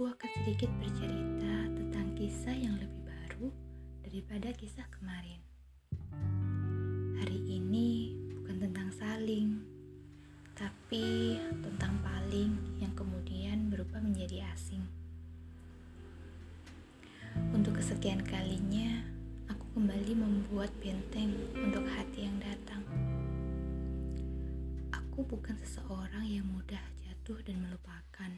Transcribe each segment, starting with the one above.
aku akan sedikit bercerita tentang kisah yang lebih baru daripada kisah kemarin. Hari ini bukan tentang saling, tapi tentang paling yang kemudian berubah menjadi asing. Untuk kesekian kalinya, aku kembali membuat benteng untuk hati yang datang. Aku bukan seseorang yang mudah jatuh dan melupakan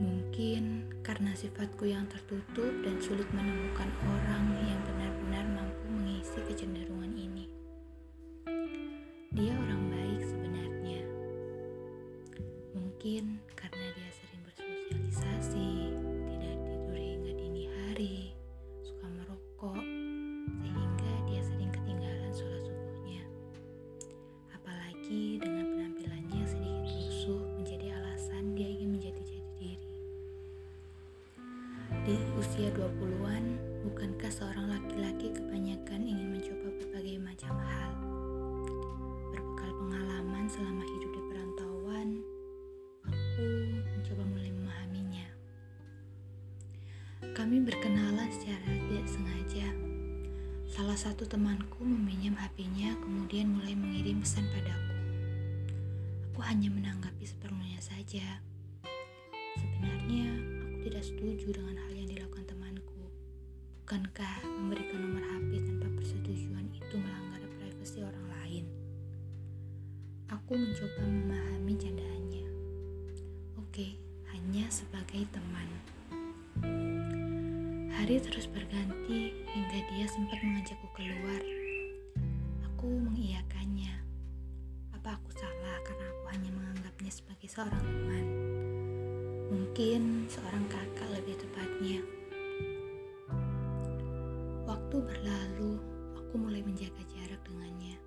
Mungkin karena sifatku yang tertutup dan sulit menemukan orang yang benar-benar mampu mengisi kecenderungan ini. Dia orang baik sebenarnya. Mungkin karena dia sering bersosialisasi, tidak tidur hingga dini hari, suka merokok, sehingga dia sering ketinggalan sholat subuhnya. Apalagi dengan Salah satu temanku meminjam HP-nya kemudian mulai mengirim pesan padaku. Aku hanya menanggapi sepenuhnya saja. Sebenarnya aku tidak setuju dengan hal yang dilakukan temanku. Bukankah memberikan nomor HP tanpa persetujuan itu melanggar privasi orang lain? Aku mencoba memahami candaannya. Oke, hanya sebagai teman. Hari terus berganti hingga dia sempat mengajakku keluar. Aku mengiyakannya. Apa aku salah karena aku hanya menganggapnya sebagai seorang teman? Mungkin seorang kakak lebih tepatnya. Waktu berlalu, aku mulai menjaga jarak dengannya.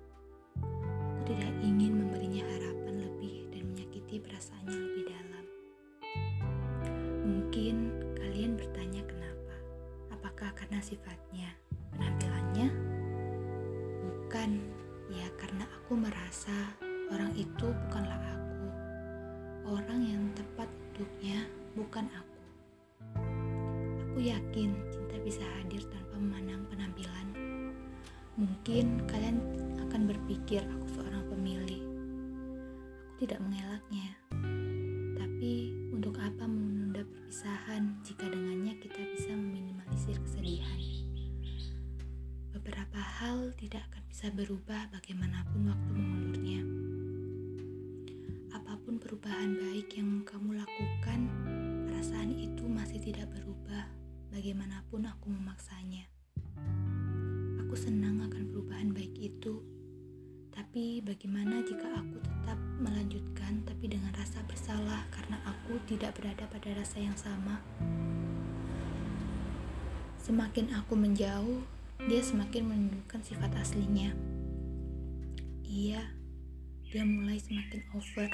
Aku tidak ingin memberinya harapan lebih dan menyakiti perasaannya lebih dalam. Mungkin sifatnya, penampilannya? Bukan, ya karena aku merasa orang itu bukanlah aku. Orang yang tepat untuknya bukan aku. Aku yakin cinta bisa hadir tanpa memandang penampilan. Mungkin kalian akan berpikir aku seorang pemilih. Aku tidak mengelaknya. Tapi untuk apa menunda perpisahan jika dengannya kita bisa meminimalisir kesedihan? Beberapa hal tidak akan bisa berubah bagaimanapun waktu mengulurnya. Apa pun perubahan baik yang kamu lakukan, perasaan itu masih tidak berubah bagaimanapun aku memaksanya. Aku senang akan perubahan baik itu, tapi bagaimana jika aku tetap melanjutkan tapi dengan rasa bersalah karena aku tidak berada pada rasa yang sama? Semakin aku menjauh, dia semakin menunjukkan sifat aslinya. Iya, dia mulai semakin over.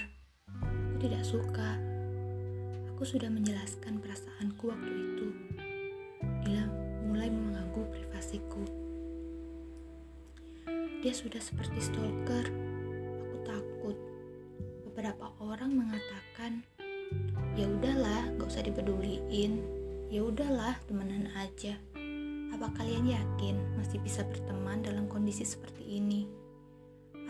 Aku tidak suka. Aku sudah menjelaskan perasaanku waktu itu. Dia mulai mengganggu privasiku. Dia sudah seperti stalker. Aku takut. Beberapa orang mengatakan, "Ya udahlah, gak usah dipeduliin. Ya udahlah, temenan aja." Apa kalian yakin masih bisa berteman dalam kondisi seperti ini?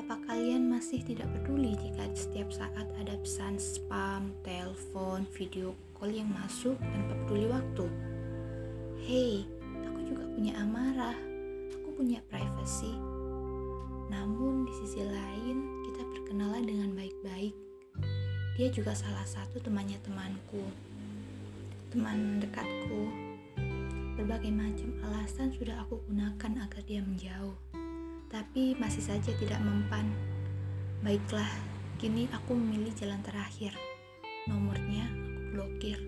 Apa kalian masih tidak peduli jika setiap saat ada pesan spam, telepon, video call yang masuk tanpa peduli waktu? Hei, aku juga punya amarah. Aku punya privasi. Namun di sisi lain, kita berkenalan dengan baik-baik. Dia juga salah satu temannya temanku. Teman dekatku. Berbagai macam alasan sudah aku gunakan agar dia menjauh. Tapi masih saja tidak mempan. Baiklah, kini aku memilih jalan terakhir. Nomornya aku blokir.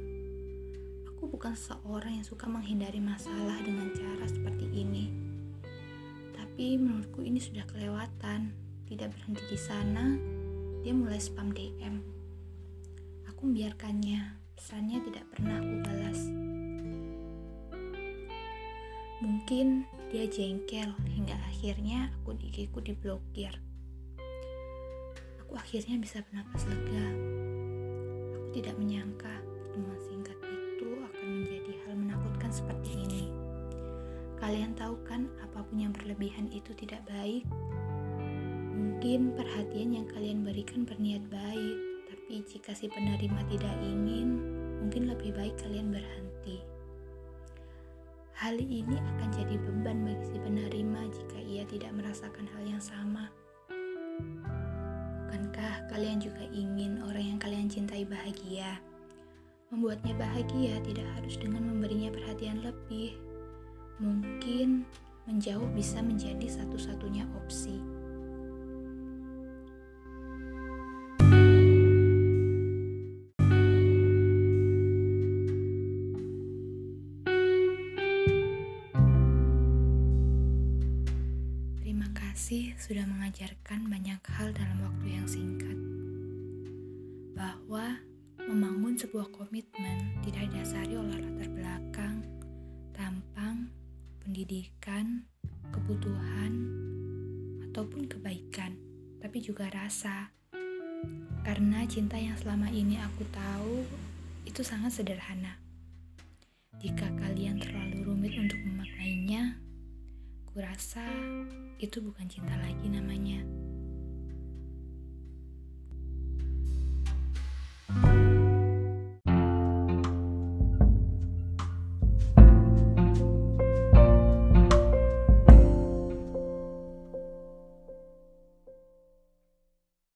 Aku bukan seorang yang suka menghindari masalah dengan cara seperti ini. Tapi menurutku ini sudah kelewatan. Tidak berhenti di sana, dia mulai spam DM. Aku membiarkannya, pesannya tidak pernah aku balas. Mungkin dia jengkel hingga akhirnya akun IG ku diblokir. Aku akhirnya bisa bernapas lega. Aku tidak menyangka pertemuan singkat itu akan menjadi hal menakutkan seperti ini. Kalian tahu kan, apa pun yang berlebihan itu tidak baik. Mungkin perhatian yang kalian berikan berniat baik, tapi jika si penerima tidak ingin, mungkin lebih baik kalian berhenti. Hal ini akan jadi beban bagi si penerima jika ia tidak merasakan hal yang sama. Bukankah kalian juga ingin orang yang kalian cintai bahagia? Membuatnya bahagia tidak harus dengan memberinya perhatian lebih. Mungkin menjauh bisa menjadi satu-satunya opsi. Kasih sudah mengajarkan banyak hal dalam waktu yang singkat. Bahwa membangun sebuah komitmen tidak didasari oleh latar belakang, tampang, pendidikan, kebutuhan, ataupun kebaikan, tapi juga rasa. Karena cinta yang selama ini aku tahu itu sangat sederhana. Jika kalian terlalu rumit untuk memaknainya, kurasa itu bukan cinta lagi namanya.